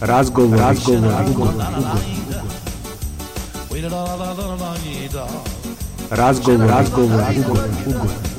Razgovor, razgovor, ugovor, ugovor. Razgovor, razgovor, ugovor, ugovor.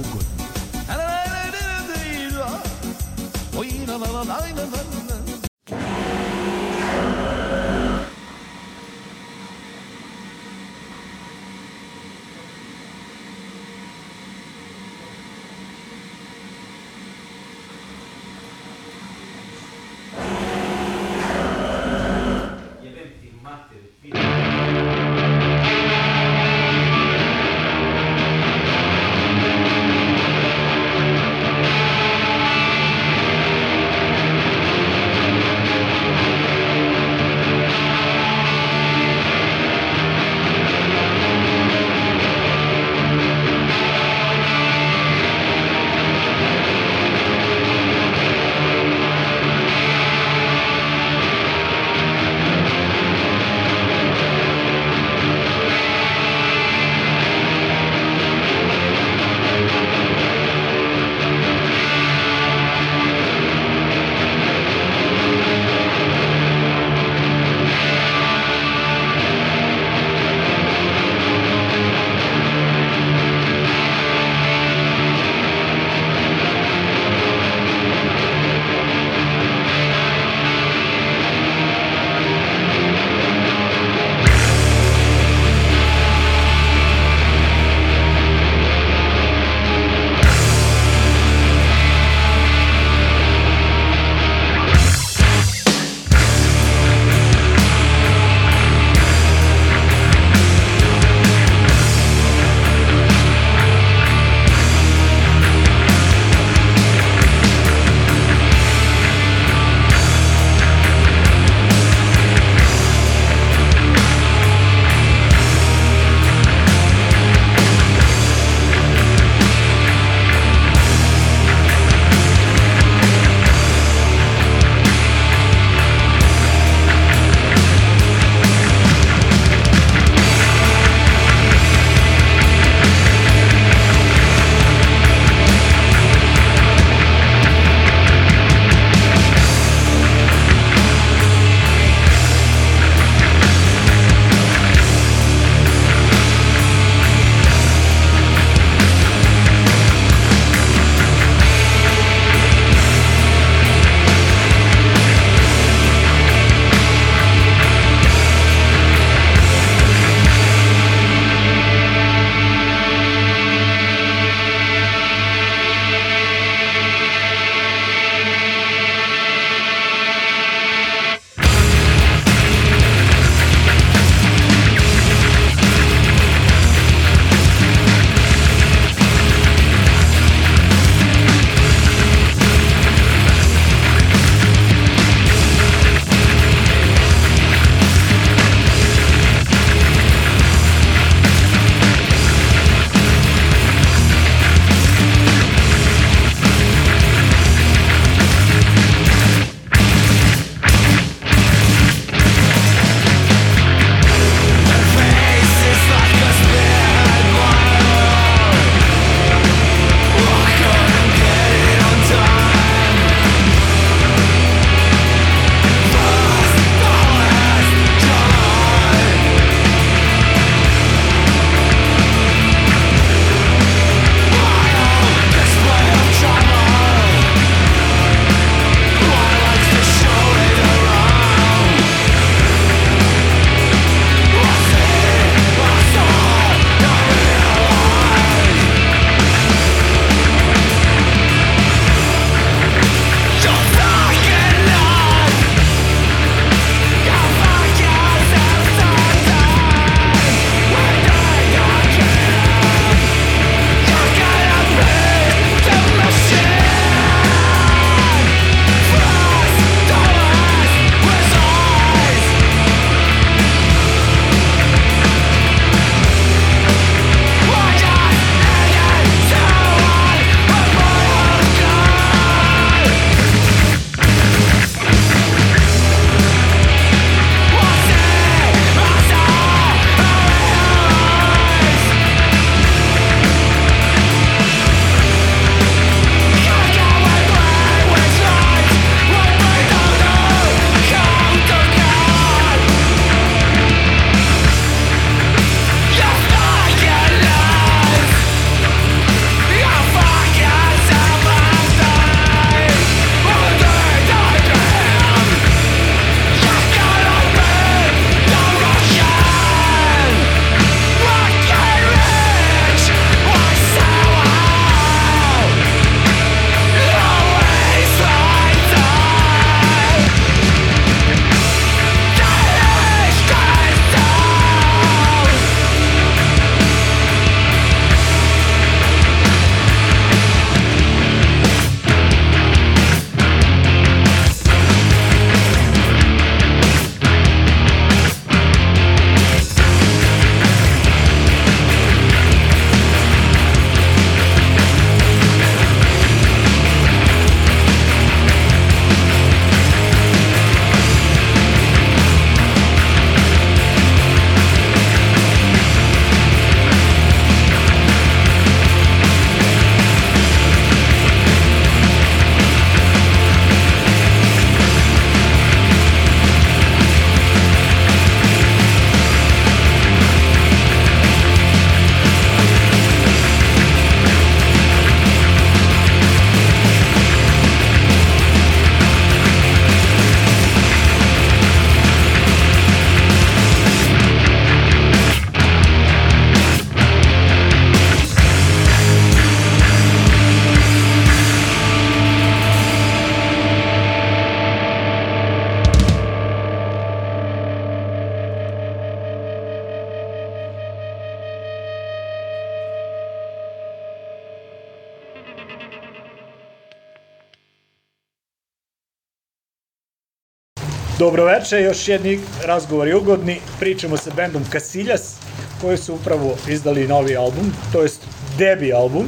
Dobroveče, još jedni razgovori ugodni. Pričamo sa bendom Kasiljas, koji su upravo izdali novi album, to jest debi album,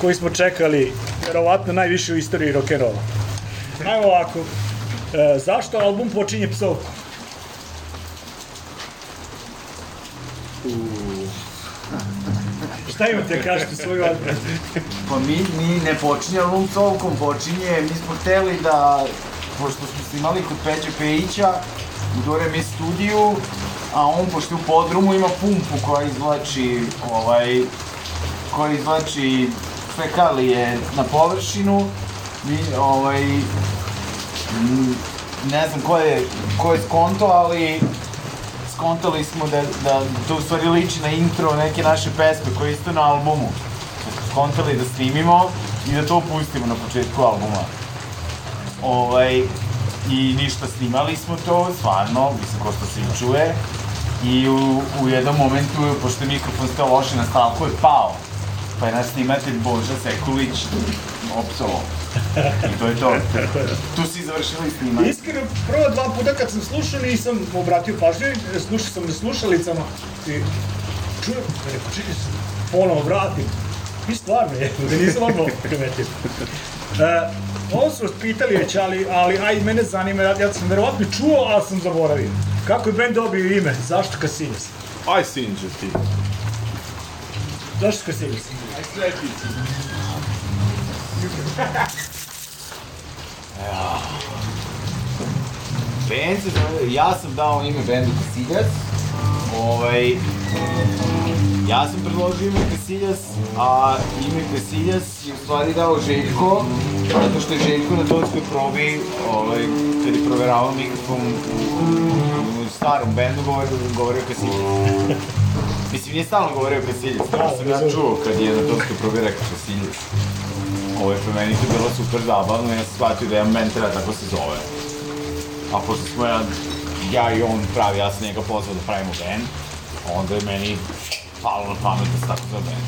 koji smo čekali verovatno najviše u istoriji rock'n'rolla. Ajmo ovako, e, zašto album počinje psovkom? Šta imate, kažete svoju odbranu? Pa mi, mi ne počinje ovom psovkom, počinje, mi smo hteli da, pošto smo snimali kod Peđe Pejića, u Dore mi studiju, a on, pošto u podrumu, ima pumpu koja izvlači, ovaj, koja izvlači fekalije na površinu, mi, ovaj, ne znam ko je, ko je skonto, ali skontali smo da, da to u stvari liči na intro neke naše pesme koje je isto na albumu. Da skontali da snimimo i da to pustimo na početku albuma. Ovaj, I ništa, snimali smo to, stvarno, mislim, ko što se i čuje. I u, u jednom momentu, pošto je mikrofon stao loše na stavku, je pao. Pa je naš snimatelj Boža Sekulić opsovao. I to je to. Tu si završili snimanje. Iskreno, prvo dva puta kad sam slušao nisam obratio pažnju, slušao sam na slušalicama i čujem, rekao, čekaj se, ponovo vratim. I stvarno je, da nisam odmah primetio. E, ovo su vas pitali već, ali, ali aj, mene zanima, ja, ja sam verovatno čuo, ali sam zaboravio. Kako je band dobio ime? Zašto Kasiljas? Aj, Sinđe, ti. Zašto Kasiljas? Aj, sleti ti. Band se zove, ja sam dao ime bendu Kasiljas, ovaj, ja sam predložio ime Kasiljas, a ime Kasiljas je u stvari dao Željko, zato što je Željko na tonskoj probi, ovaj, kad je proveravao mikrofon u, starom bendu, govorio, govorio Kasiljas. Mislim, nije stalno govorio Kasiljas, to sam ja čuo kad je na tonskoj probi rekao Kasiljas. Ovo je po meni to bilo super zabavno, ja sam shvatio da band treba tako se zove. A pošto smo ja, ja i on pravi, ja sam njega pozvao da pravimo band, onda je meni palo na pamet da se tako zove band.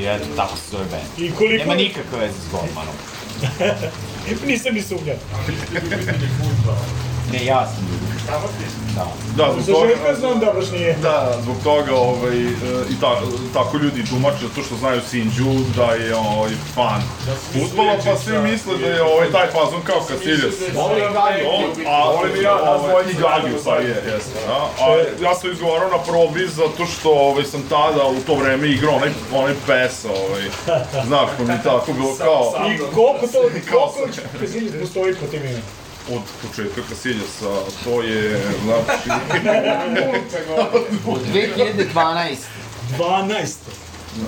I eto, tako se zove band. I koliko... Nema nikakve veze s Goldmanom. Nisam ni sumnjao. Ne, ja sam ljudi. Da. Da, zbog toga... Željka znam da baš nije. Da, zbog toga ovaj, e, i ta, tako ljudi tumače zato što znaju Sinđu da je ovaj, fan futbola, pa svi misle da je ovaj, taj fazon kao Casillas. Ovo je. A on mi ja i Gagiju, pa je, jeste. A, a ja sam izgovarao na probi zato što ovaj, sam tada u to vreme igrao onaj, onaj pes, ovaj, znaš, pa mi tako bilo kao I koliko to, koliko Kasiljas postoji po tim imenom? Od početka Casillasa, to je, znači, Od 2012. 12.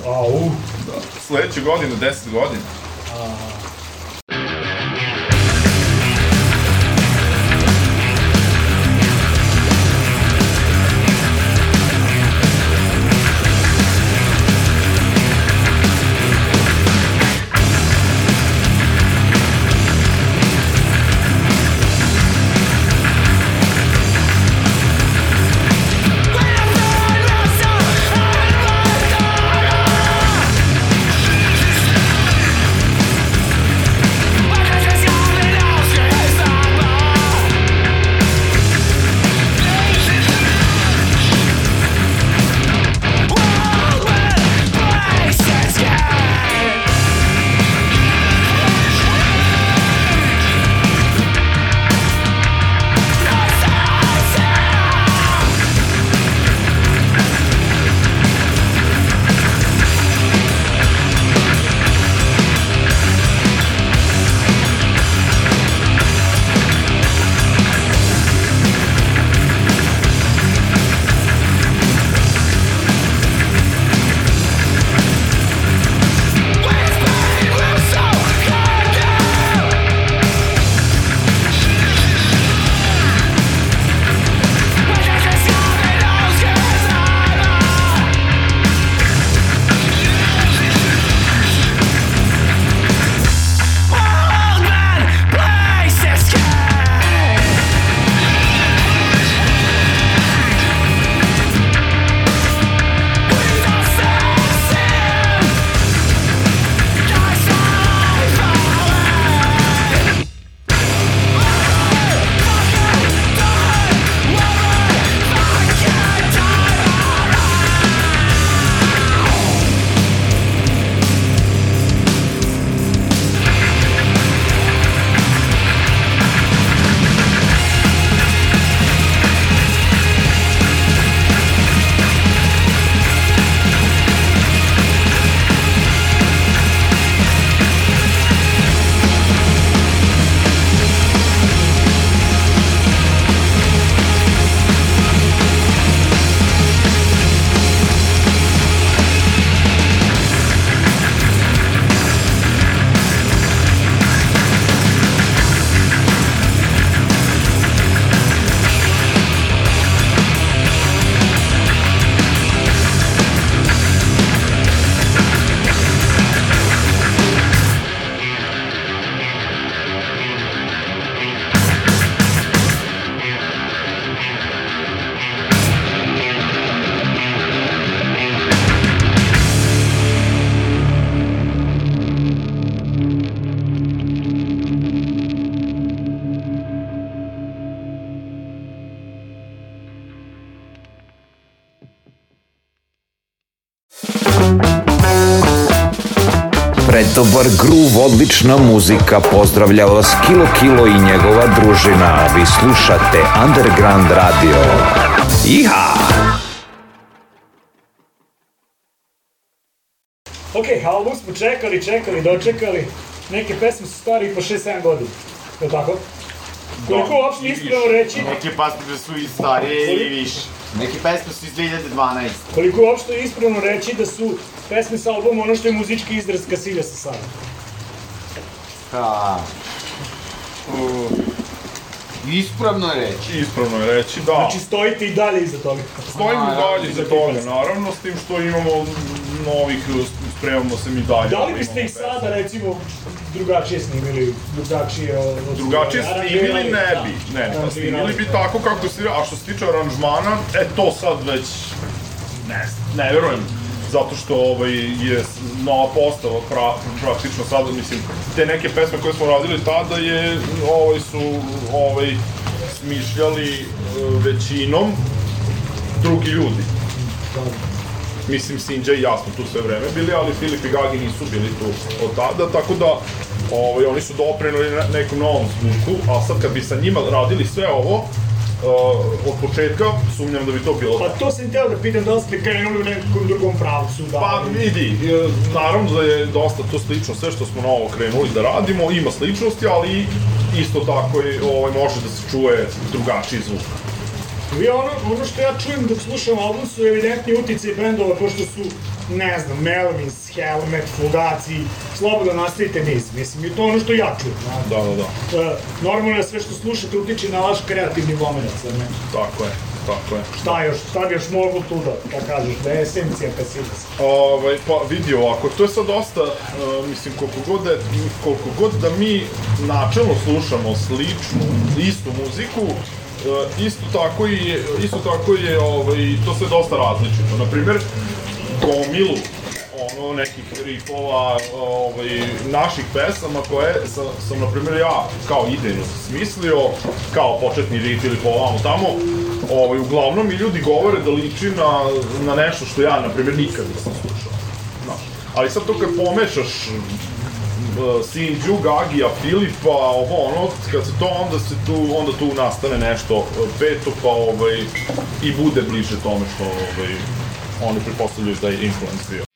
Au. sledeće godine, 10 godina. Rosa, Pretobar Groove, odlična muzika, pozdravlja vas Kilo Kilo i njegova družina. Vi slušate Underground Radio. Iha! Ok, album smo čekali, čekali, dočekali. Neke pesme su stari po 6-7 godina. Je li tako? Koliko uopšte i ispravno više. reći, Neke pesme su i starije i više. Neke pesme su iz 2012. koliko uopšte je ispravno reći da su pesme sa albuma ono što je muzički izraz Kasilja sa sada. Ha. Uh, ispravno je reći. Ispravno je reći, da. Znači stojite i dalje iza toga. Stojimo A, dalje iza toga, naravno, s tim što imamo novih, spremamo se mi dalje. Da li biste ih sada, recimo, drugačije snimili, drugačije... od- Drugačije snimili ne Da. bi, ne, pa snimili bi da. tako kako se, a što se tiče aranžmana, e to sad već, ne, ne verujem, zato što ovaj, je nova postava pra, praktično sada, mislim, te neke pesme koje smo radili tada je, ovaj, su, ovaj, smišljali e, većinom drugi ljudi. Mislim, Sinđa i ja smo tu sve vreme bili, ali Filip i Gagi nisu bili tu od tada, tako da ovaj, oni su doprinuli ne- nekom novom zvuku, a sad kad bi sa njima radili sve ovo, od početka, sumnjam da bi to bilo Pa to sam teo da pitam, da li ste krenuli u nekom drugom pravcu, da... Pa vidi, e, naravno da je dosta to slično, sve što smo novo krenuli da radimo, ima sličnosti, ali isto tako i, ovaj, može da se čuje drugačiji zvuk. I ono, ono što ja čujem dok slušam album su evidentni utice bendova kao što su, ne znam, Melvins, Helmet, Fugaci, slobodno nastavite niz, mislim, i to je ono što ja čujem. Da, da, da, E, normalno je sve što slušate utiče na vaš kreativni moment, zar ne? tako je, tako je. Šta još, šta bi još mogu tu da, da kažeš, da je esencija Kasidas? Ovaj, pa vidi ovako, to je sad dosta, e, mislim, koliko god, da, je- koliko god da mi načelno slušamo sličnu, istu muziku, isto tako i isto tako je ovaj to sve dosta različito. Na primer, gomilu ono nekih rifova ovaj naših pesama koje sam, sam na primjer ja kao idejno smislio kao početni rif ili po ovamo tamo ovaj uglavnom mi ljudi govore da liči na, na nešto što ja na primjer nikad nisam slušao znaš ali sad to kad pomešaš uh, Sinđu, Gagija, Filipa, ovo ono, kad se to, onda se tu, onda tu nastane nešto uh, peto, pa ovaj, i bude bliže tome što ovaj, oni pretpostavljaju da je influence bio.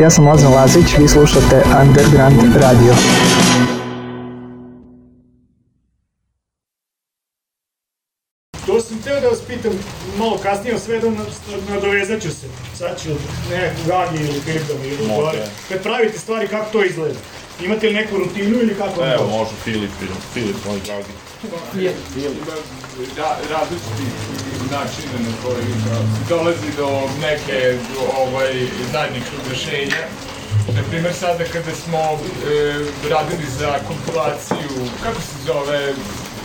Ja sam Ozan Lazić, vi slušate Underground Radio. To sam teo da vas pitam malo kasnije, sve nad- nadovezat ću se. Sad ću nekako Gagi ili Filip da mi odgovore. Kad pravite stvari, kako to izgleda? Imate li neku rutinu ili kako? Evo, može Filip, Filip, moj dragi. ra, različiti načine na koji se dolazi do neke ovaj, zajedničkog rešenja. Na primjer, sada kada smo e, radili za kompilaciju, kako se zove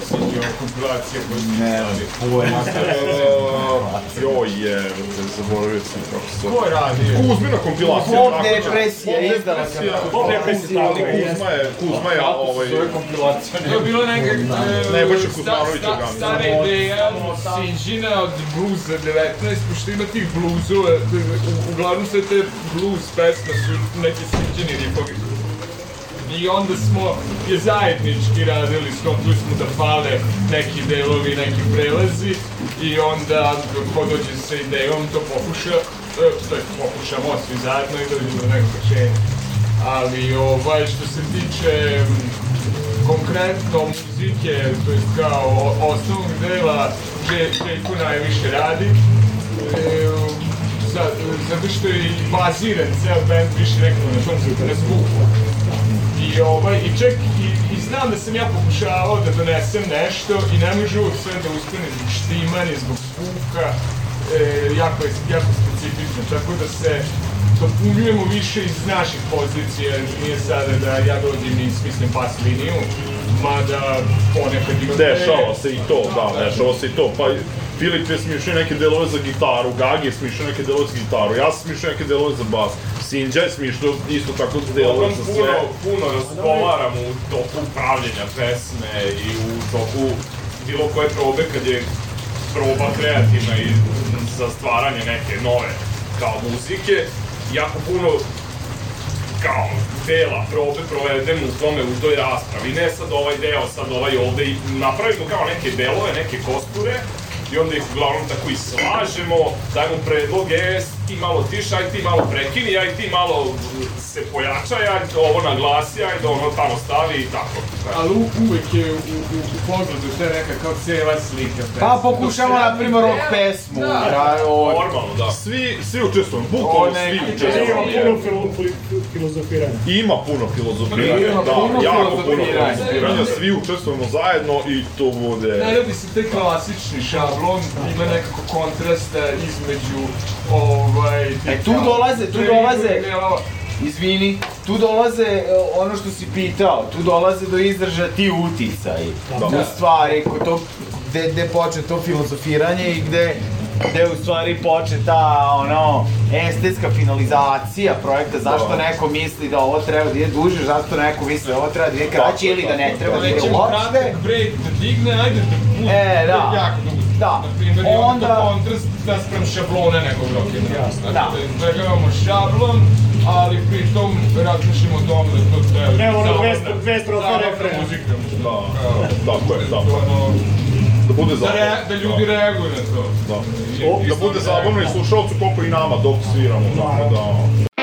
Sitio kompilacija koju smo Ne, radili? Uh, joj je, zaboravio sam kako se. Ko je radio? Kuzmina kompilacija. Bob depresija, Bob izdala sam. Bob depresija, je, Kuzma je, Kuzma je, ovaj... To je kompilacija. To je bilo neka e, Nebojša sta- Kuzmanovića sta- ganga. Stara ideja Sinđina od bluza 19, pošto ima tih bluzova, u- uglavnom sve te blues pesme su neki Sinđini rifovi. I onda smo je zajednički radili, skontili smo da fale neki delovi, neki prelazi i onda ko dođe sa idejom to pokuša, e, to je pokušamo svi zajedno i dođemo do nekog rešenja. Ali ovaj, što se tiče konkretno muzike, to je kao osnovnog dela, Željko najviše radi. E, za, zato što je baziran ceo band više nekako na tom zvuku. I, ovaj, i čak i, i znam da sam ja pokušavao da donesem nešto i ne može uvijek sve da uspane zbog štimanja, zbog zvuka, e, jako je jako specifično, tako da se dopunjujemo više iz naših pozicija, nije sada da ja dođem i smislim pas liniju, mada ponekad imam... Dešava se i to, da, dešava se i to. Pa Filip je smišao neke delove za gitaru, Gagi je smišao neke delove za gitaru, ja sam smišao neke delove za bas. Sinđa je smišao isto tako delove za puno, sve. puno razgovaram u toku pravljenja pesme i u toku bilo koje probe kad je proba kreativna i za stvaranje neke nove kao muzike. Jako puno kao dela probe provedemo u tome, u toj raspravi. Ne sad ovaj deo, sad ovaj ovde i napravimo kao neke delove, neke kosture i onda ih uglavnom tako i slažemo, dajemo predloge, ti malo tiša, aj ti malo prekini, aj ti malo se pojačaj, aj ovo naglasi, aj da ono tamo stavi i tako. Ali u, uvek je u, u, u pogledu te neka kao cijela slika. Pa pokušamo, na primjer, rock pesmu. Da, o, Normalno, da. Svi, svi učestvujemo, bukvalno svi neki Ima učestvujemo. puno fil, fil, fil, filozofiranja. Ima puno filozofiranja, Ima da, puno jako puno filozofiranja. svi učestvujemo zajedno i to bude... Ne radi se taj klasični šablon, ima nekako kontrasta između ovaj... E, tu dolaze, tu dolaze. Izvini, tu dolaze e, ono što si pitao, tu dolaze do izražaja ti uticaji. Da. Stvari, ko to, gde, gde počne to filozofiranje i gde, gde u stvari počne ta, ono, estetska finalizacija projekta, zašto Da. neko misli da ovo treba da ide duže, zašto neko misli da ovo treba da ide kraće ili da ne treba da ide Nećemo uopšte. kratak break da digne, ajde da bude E, da. jako dugo. Da. Na primjer, onda... Onda- to kontrast naspram šablone nekog rockera. Da. Znači, da izbjegavamo šablon, ali pritom razmišljamo o tome da to treba... Ne, ono, zabavna- dve stro- dve strofe zabavna refrena. muzika. Da, Kao, tako je, da. ono, Da bude da, zabavno. re, da ljudi reaguju na to. Da. I- Da bude zabavno i slušalcu koliko i nama dok sviramo, tako da...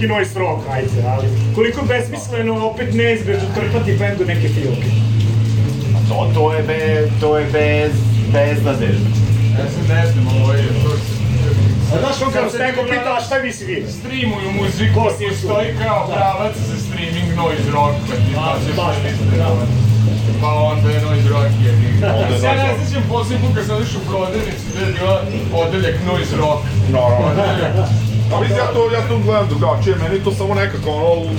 neki noise rock, ajde, ali koliko besmisleno opet neizbežno trpati bendu neke filke. To, to je, be, to je bez, beznadežno. Ja se ne znam, ovo je to... A znaš, on Sad se neko ti pita, a šta vi svirate? Streamuju muziku, Ko si postoji kao Da. pravac za streaming noise rock, kad ti A, pađeš baš, na da. Pa onda je noise rock je. Ja ne sjećam posljednji put kad sam išao u prodavnicu gdje je bila odeljak noise rock. Naravno. A mislim, ja to, ja to gledam drugačije, meni je to samo nekako ono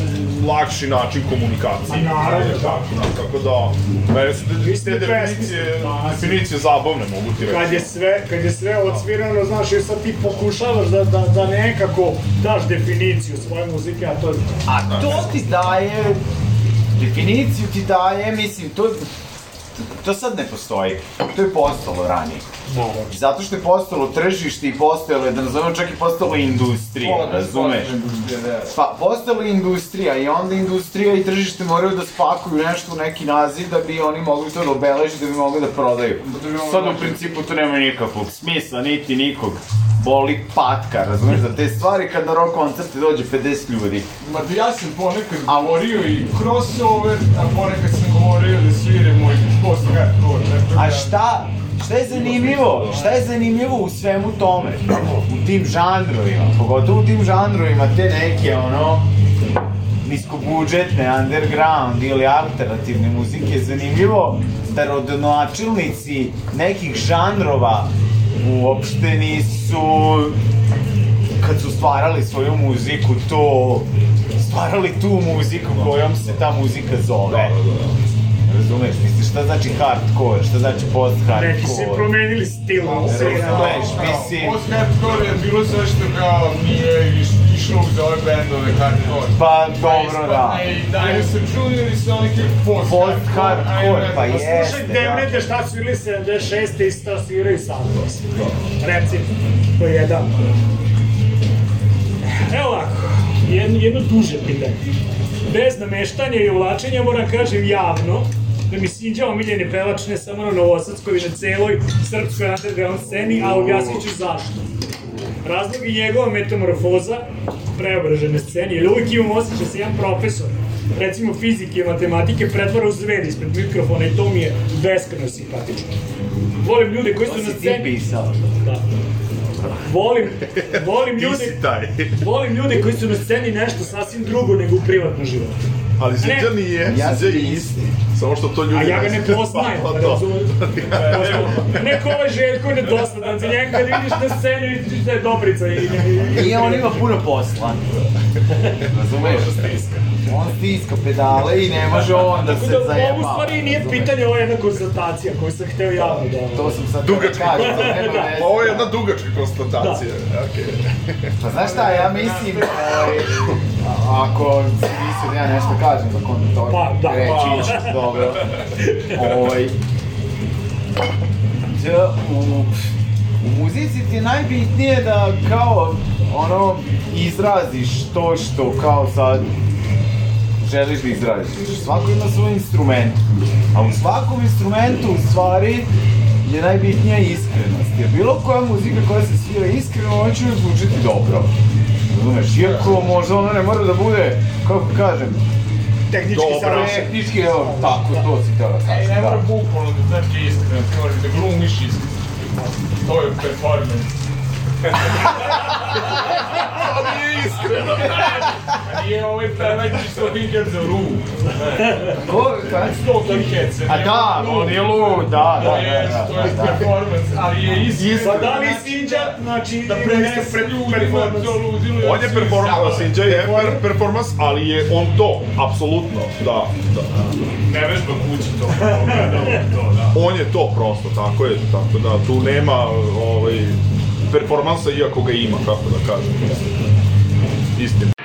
lakši način komunikacije. A naravno, da. Tako da, meni su te, definicije, definicije zabavne, mogu ti reći. Kad je sve, kad je sve odsvirano, znaš, i sad ti pokušavaš da, da, da nekako daš definiciju svoje muzike, a to A to ti daje, definiciju ti daje, mislim, to, to sad ne postoji. To je postalo ranije. Naravno. Zato što je postalo tržište i postojalo je, da nazovemo čak i postalo industrija, razumeš? Pa, postala je industrija i onda industrija i tržište moraju da spakuju nešto u neki naziv da bi oni mogli to da obeleži, da bi mogli da prodaju. Sad u principu to nema nikakvog smisla, niti nikog boli patka, razumeš, za te stvari kad na rock koncerte dođe 50 ljudi. Ma da ja sam ponekad A- govorio i crossover, a ponekad sam govorio da sviramo i post hardcore. A da- šta, šta je zanimljivo? Šta je zanimljivo u svemu tome? U tim žanrovima, pogotovo u tim žanrovima, te neke, ono, niskobudžetne, underground ili alternativne muzike, je zanimljivo da rodonačelnici nekih žanrova uopšte nisu, kad su stvarali svoju muziku, to, stvarali tu muziku kojom se ta muzika zove. Razumeš, misliš šta znači hardcore, šta znači Neki su post-hardcore? promenili stil. Razumeš, mislim, Post hardcore je bilo sve što kao nije iš- išlo uz ove bendove hardcore. pa dobro da. Ispadne I Dinosaur Junior i Sonic Youth post Post-hardcore, pa Slušaj, jeste, da. Demnete šta su ili 76. i šta sviraju sad. Recimo, to je jedan. Evo ovako, jedno, jedno duže pitanje. Bez nameštanja i uvlačenja moram kažem javno da mi sviđa omiljeni pevač ne samo na Novosadskoj, na celoj srpskoj underground sceni, a objasnit ću zašto. Razlog je njegova metamorfoza preobražene sceni, jer uvijek imam osjećaj da se jedan profesor, recimo fizike i matematike, pretvara u zver ispred mikrofona i to mi je beskreno simpatično. Volim ljude koji su To na si ti sceni... pisao. Da. Volim, volim ljude, volim ljude koji su na sceni nešto sasvim drugo nego u privatnom životu. Ali Ne. nije, Ja sam je isti. Samo što to ljudi A ja ga ne poznajem, Pa, pa. Neko ovaj Željko je nedosadan, za njega kad vidiš na sceni vidiš da je dobrica i... i- I on ima puno posla. Razumeš? On stiska pedale i ne može on da Tako se da, ovo u zajeba. stvari nije pitanje, ovo je jedna konstatacija koju sam hteo javno da... To sam sad Dugačka. da kažem, to nema Da. veze. Ovo je jedna dugačka konstatacija. Okej. Pa znaš šta, ja mislim, ovaj, ako si mislio da ja nešto kažem za kontra Pa, da, reći pa. ću, dobro. Ovaj, d- u, u muzici ti je najbitnije da kao ono izraziš to što kao sad želiš da izraziš. Svako ima svoj instrument, a u svakom instrumentu u stvari je najbitnija iskrenost. Jer bilo koja muzika koja se svira iskreno, ona će zvučiti dobro. Razumeš, iako možda ona ne mora da bude, kako kažem, Tehnički Dobra. tehnički, evo, tako, to si teo da Ej, kažem, ne mora da. bukvalno da znači iskreno, ti možeš da glumiš iskreno. To je performance. To nije iskreno. A nije ovaj pevač što Hinkhead za Lu. Ko, kaj? Sto Hinkhead se A da, on je lud, da, da, To da, je, to da, je da. performance, ali je iskreno. Pa da li sviđa, znači, Da prenese pred performance. to ludilo. On je performans, Sinđa je per, performans, ali je on to, apsolutno, da, da. Ne vežba kući to. to, da. On je to prosto, tako je, tako da tu nema ovaj, performansa iako ga ima, kako da kažem. Istina.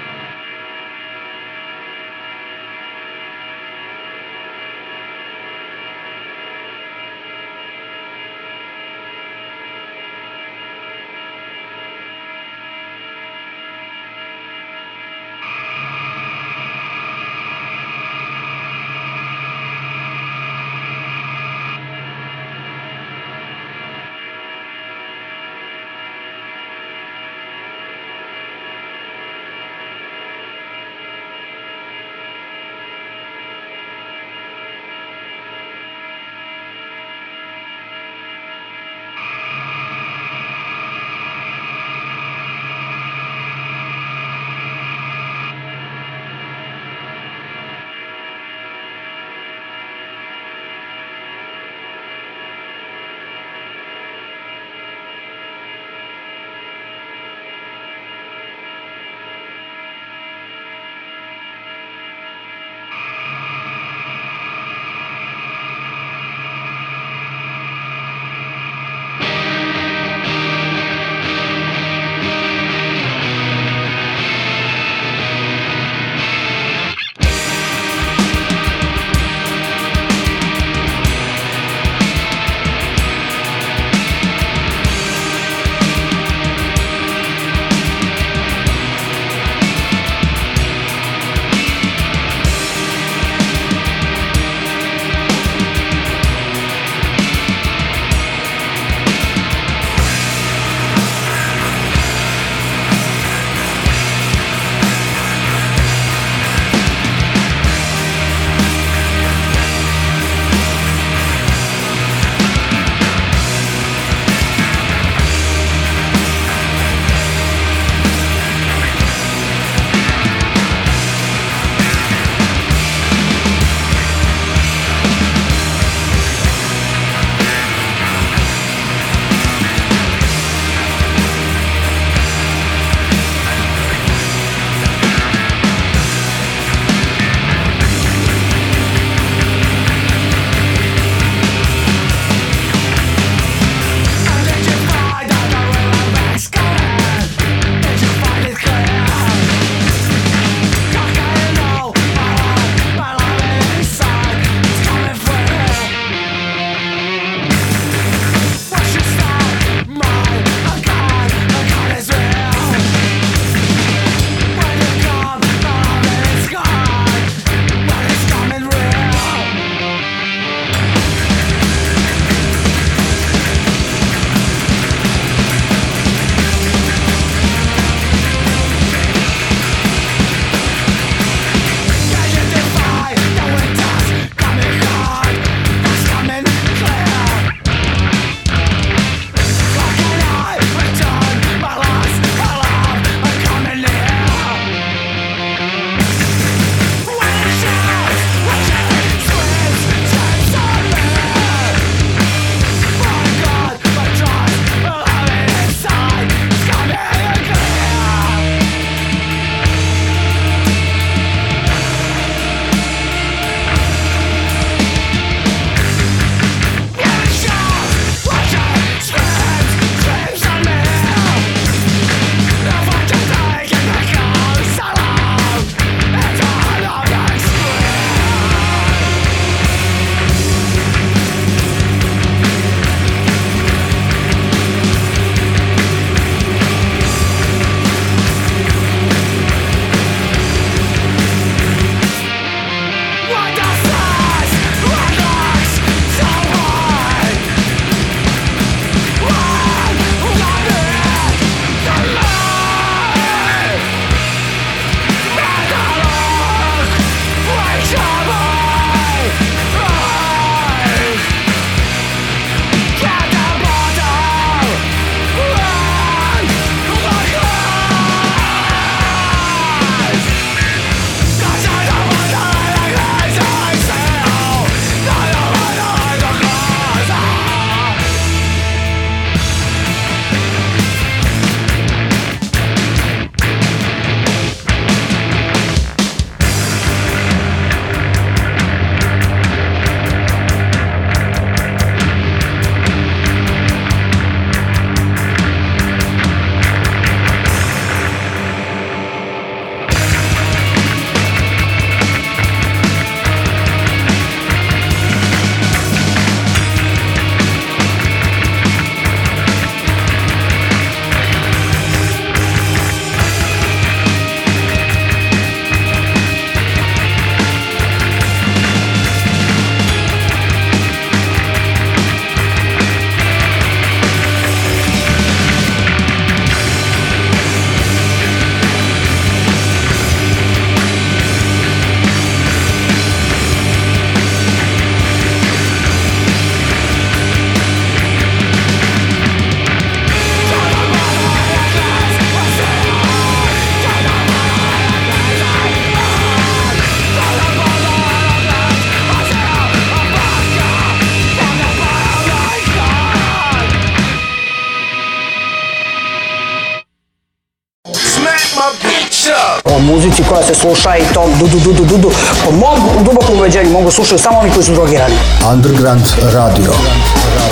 Koja se sluša i to dudu, dudu, dudu. Po mom dubokom uveđenju mogu slušati samo oni koji su drogirani. Underground Radio.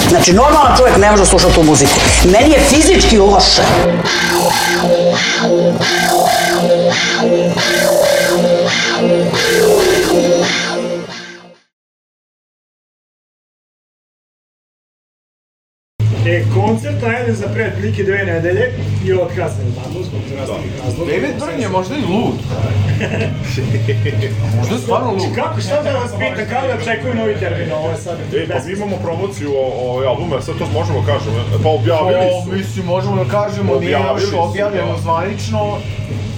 Znači, normalan čovjek ne može slušati tu muziku. Meni je fizički loše. E, koncert najavljen za pred prilike dve nedelje i otkazan je tamo zbog zdravstvenih možda i lud. možda je stvarno lud. Kako, šta da vas pitam, kada da očekuju novi termin, ovo je sad E, pa mi imamo promociju o, o albuma, sad to možemo da kažemo, pa objavili O, su. mislim, možemo da kažemo, nije još objavljeno da. zvanično.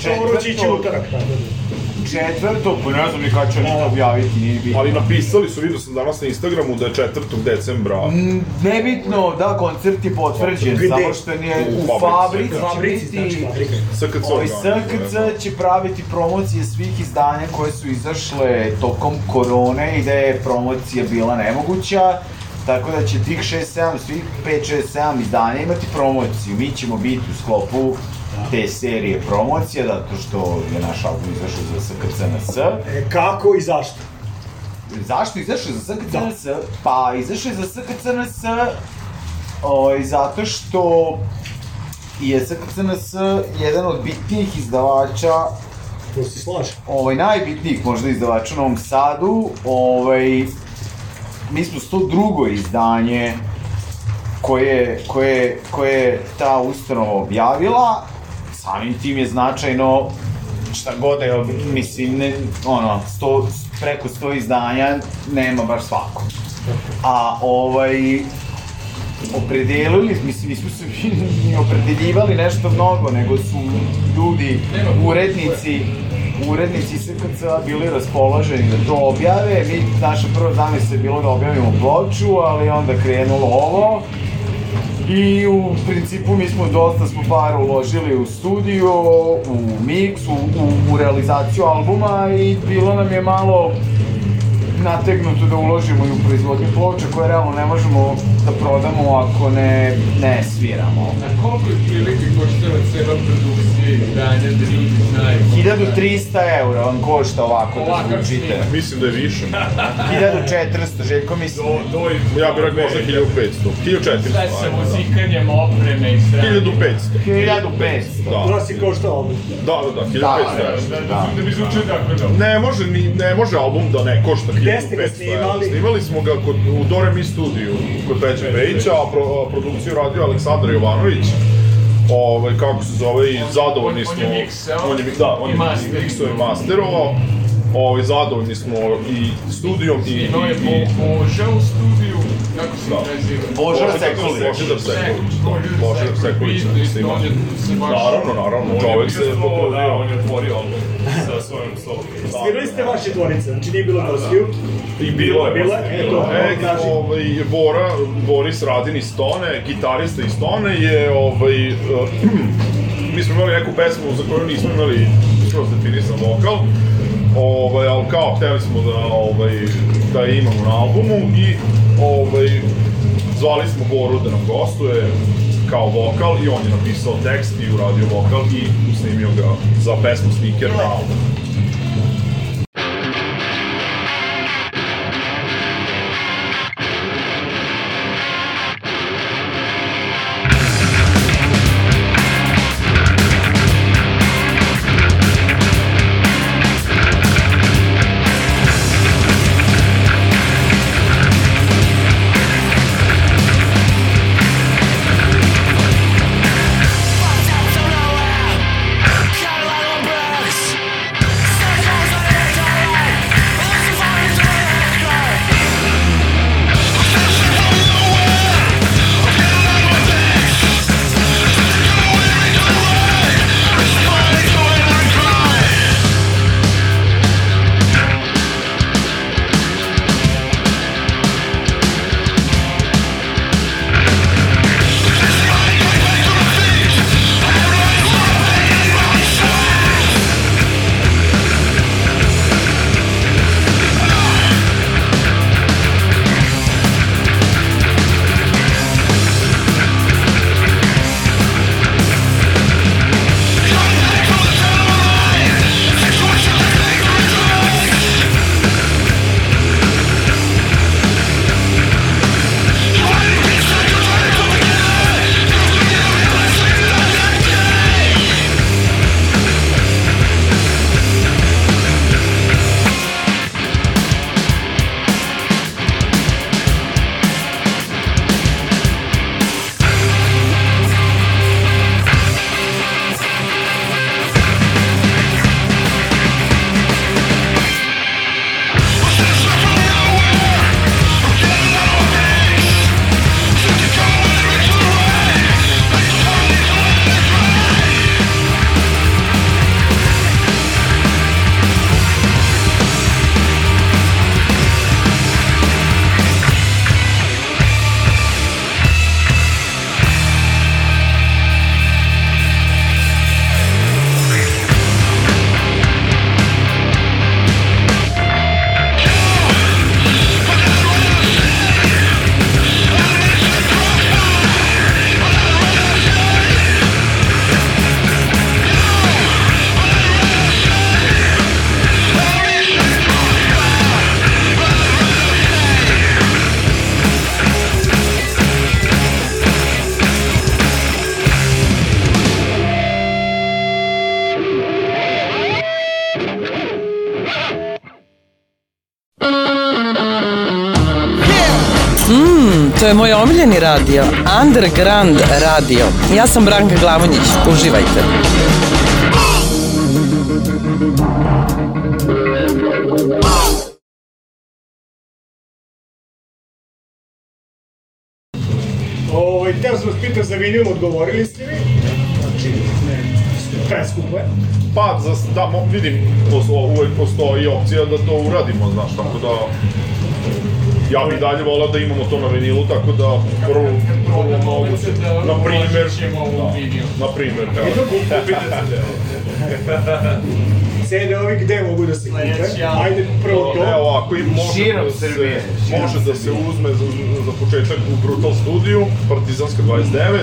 Dobro će ići Četvrto, utorak, tako da. Četvrto, pa ne znam ni kada će oni to objaviti, nije bitno. Ali napisali su, vidio sam danas na Instagramu da je 4. decembra. Mm, Nebitno, da, koncert je potvrđen, Gde? samo što nije U u fabrici, fabrici, Fabrici, će znači biti. SKC organizuje, SKC će praviti promocije svih izdanja koje su izašle tokom korone i da je promocija bila nemoguća. Tako da će tih 6-7, svih 5-6-7 izdanja imati promociju. Mi ćemo biti u sklopu te serije promocija, zato što je naš album izašao za SKCNS. E, kako i zašto? Zašto izašao za SKCNS? Pa izašao za SKCNS ovaj, zato što je SKCNS jedan od bitnijih izdavača To se slaže. ovaj, najbitnijih možda izdavača u Novom Sadu, ovaj, mi smo to drugo izdanje koje, koje, koje je ta ustanova objavila, samim tim je značajno šta god je, mislim, ne, ono, sto, preko sto izdanja nema baš svako. A ovaj, opredelili, mislim, nismo se ni opredeljivali nešto mnogo, nego su ljudi, urednici, urednici SKC bili raspoloženi da to objave. Mi, naša prva zamisla je bilo da objavimo ploču, ali onda krenulo ovo. I u principu mi smo dosta smo para uložili u studio, u mix, u, u, u realizaciju albuma i bilo nam je malo nategnuto da uložimo i u proizvodnju ploča koje realno ne možemo da prodamo ako ne, ne sviramo. A koliko je prilike koštala cela produkcija i izdanja da ljudi znaju? 1300 eura vam košta ovako da zvučite. snimak. Mislim da je više. 1400, Željko mislim. Do, do Ja bih rekao možda 1500. 1400. Sve sa muzikanjem, opreme i sve. 1500. 1500. Da, To si koštao ovdje. da, da, da, 1500 evra. Da, da, da bi zvučio tako da. Ne može, ni, ne može album da ne košta 1500 Gde ste ga snimali? Snimali smo ga kod, u Dore Mi studiju, kod Peće Pejića, a, pro, produkciju radio Aleksandar Jovanović. Ovaj, kako se zove, i zadovoljni On- on smo. je miksao on je, da, on je miksao i masterovao. Ovaj, zadovoljni smo i studijom i... Imao je Boža u studiju, kako se Da. Božar Sekulić. Božidar Sekulić, da. Božidar Sekulić je se baš... Naravno, naravno, čovek se potrudio. on je otvorio album sa svojom solom. Svirali ste vaše dvorice, znači nije bilo gostiju. I bilo je. Bilo je, eto, E, ovaj, Bora, Boris Radin iz Stone, gitarista iz Stone je, ovaj, uh, mi smo imali neku pesmu za koju nismo imali skroz definisan vokal, ovaj, ali kao hteli smo da, ovaj, da imamo na albumu i ovaj, zvali smo Boru da nam gostuje kao vokal i on je napisao tekst i uradio vokal i snimio ga za pesmu Sneaker na album. To je moj omiljeni radio, Underground radio. Ja sam Branka Glavonjić, uživajte. Ovaj, teo sam vas pitan za vinil, odgovorili ste mi. Znači, ne, preskupo je. Pa, za, da, vidim, uvek postoji opcija da to uradimo, znaš, tako da... Ja bih dalje volao da imamo to na vinilu, tako da prvo, prvo moguće. Na primer, da, na primer, evo. CD-ovi gde mogu da se kupe? Ajde, prvo to. Evo, ako i može Širom da se, Srbije. može da se uzme za, za početak u Brutal studiju, Partizanska 29,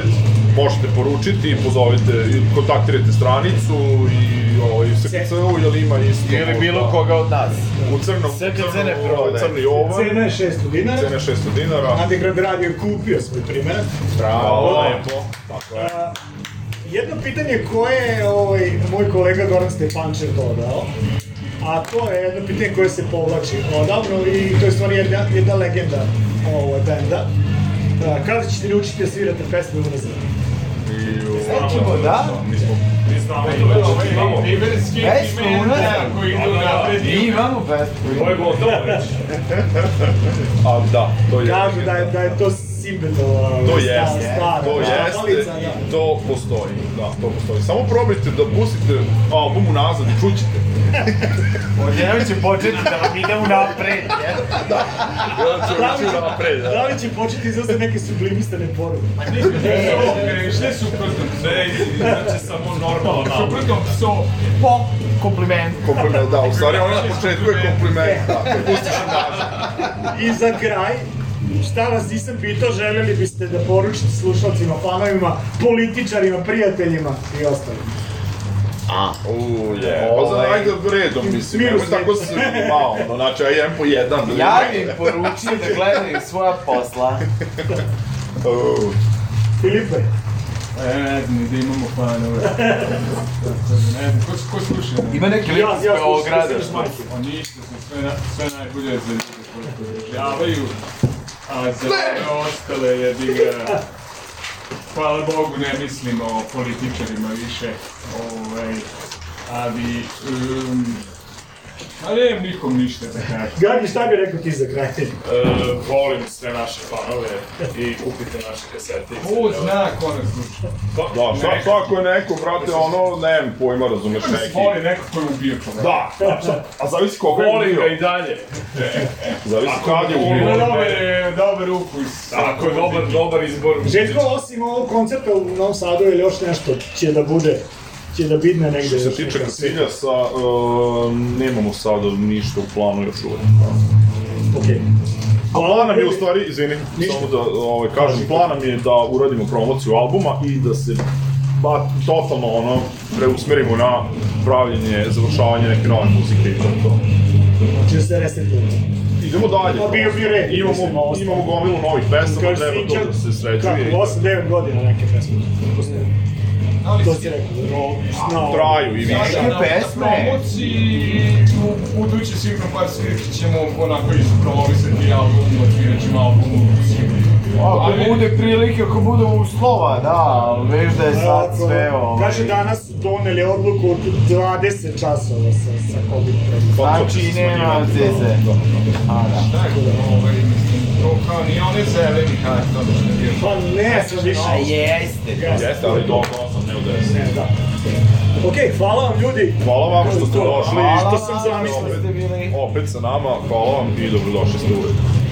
možete poručiti, pozovite, i kontaktirajte stranicu i ovaj, SKC-u, jel ima isto Ili bilo koga od nas. U crnom, SKC crnom, ne ovaj, prodaje. crni ovan, Cena je 600 dinara. cena je 600 dinara. Underground radio je kupio svoj primjerak. Bravo, lepo. Tako je. A, Jedno pitanje koje je ovaj, moj kolega Goran Stepančev dodao, a to je jedno pitanje koje se povlači odavno i to je stvari jedna, jedna legenda ovaj, benda. Kada ćete naučiti da svirate pesme unazad? Nećemo, da? Mi smo Mi znamo to već, imamo. Unazad? koji idu napred Mi imamo pesmu. To je gotovo već. A da, to je. Kažu da je, da je to Simbetova To jeste, stara to jeste šapalica, i da. to postoji, da, to postoji. Samo probajte da pustite album unazad i čućete. Odjednom će početi da vam ide u napred, jel? Ja ću Da li ući će- napred, Da da. li će početi izlaziti neke sublimistane poruke? Šta je suprotno? Ne, znači samo normalno. Suprotno pso, po kompliment. Kompliment, da, u stvari ono na početku je kompliment, da, pustiš unazad. I za kraj, šta vas nisam pitao, željeli biste da poručite slušalcima, fanovima, političarima, prijateljima i ostalim? U, je. Pa za ajde redom, mislim, Miru nemoj tako se malo, no, znači, aj jedan po jedan. Ja bih im poručio da gledaju svoja posla. Filipe, E, ne znam, da imamo fanove. Ne znam, ko, ko sluša? Ima neki lik Ja- iz ja Beograda slušam majke. O ništa, sve, na, sve najbolje za ljude koji podržavaju, a za ove ostale jebi ga... Hvala Bogu ne mislimo o političarima više, ovaj, ali... Um, a nemam nikom ništa da kažem. Gagi, šta bi rekao ti za kraj? E, volim sve naše fanove i kupite naše kasete. Ko zna ko nas sluša? Da, šta, šta ako je neko, brate, ono, nemam pojma, razumeš, neki. Voli neko ko je ubio čoveka. Da, da, šta- a zavisi koga je Volim ga ubio. i dalje. Zavisi kad je Ima ubio. dobar, dobar ukus. Tako je dobar, dobar izbor. Željko, osim ovog koncerta u Novom Sadu ili još nešto će da bude, će da bidne negde Što se tiče Kasilja, sa, uh, nemamo sada ništa u planu još uvek. Okej. A plan nam je u stvari, izvini, samo da ovaj, kažem, plan nam je da uradimo promociju albuma i da se ba, totalno ono, preusmerimo na pravljenje, završavanje neke nove muzike i to. Znači da se resetujemo. Idemo dalje. Pa bio bi red, Imamo, imamo gomilu novih pesama, treba to da se sređuje. Kako, 8-9 godina neke pesme. To si rekao, snao. Traju i više. Neke pesme. u budući sigurno par svirki ćemo onako ispromovisati album, otvirat ćemo album Ako bude prilike, ako bude uslova, da, ali veš da je sad sve ovo. Kaže, danas su doneli odluku od 20 časova sa, sa COVID. Znači, nema zeze. A, da. Tako da, ovaj, mislim, to kao nije one zeleni karton. Pa ne, sam više. A jeste. Jeste, ali dobro, 8, ne u 10. Ne, da. Okej, hvala vam ljudi. Hvala vam što ste došli. Hvala što vam sam što zamislio. ste bili. Opet sa nama, hvala vam i dobrodošli ste uvek.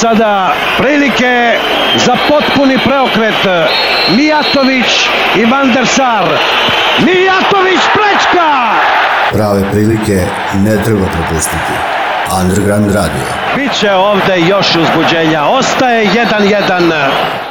Sada prilike za potpuni preokret. Mijatović i Van der Sar. Mijatović prečka! Prave prilike ne treba propustiti. Underground Radio. Biće ovde još uzbuđenja. Ostaje 1-1.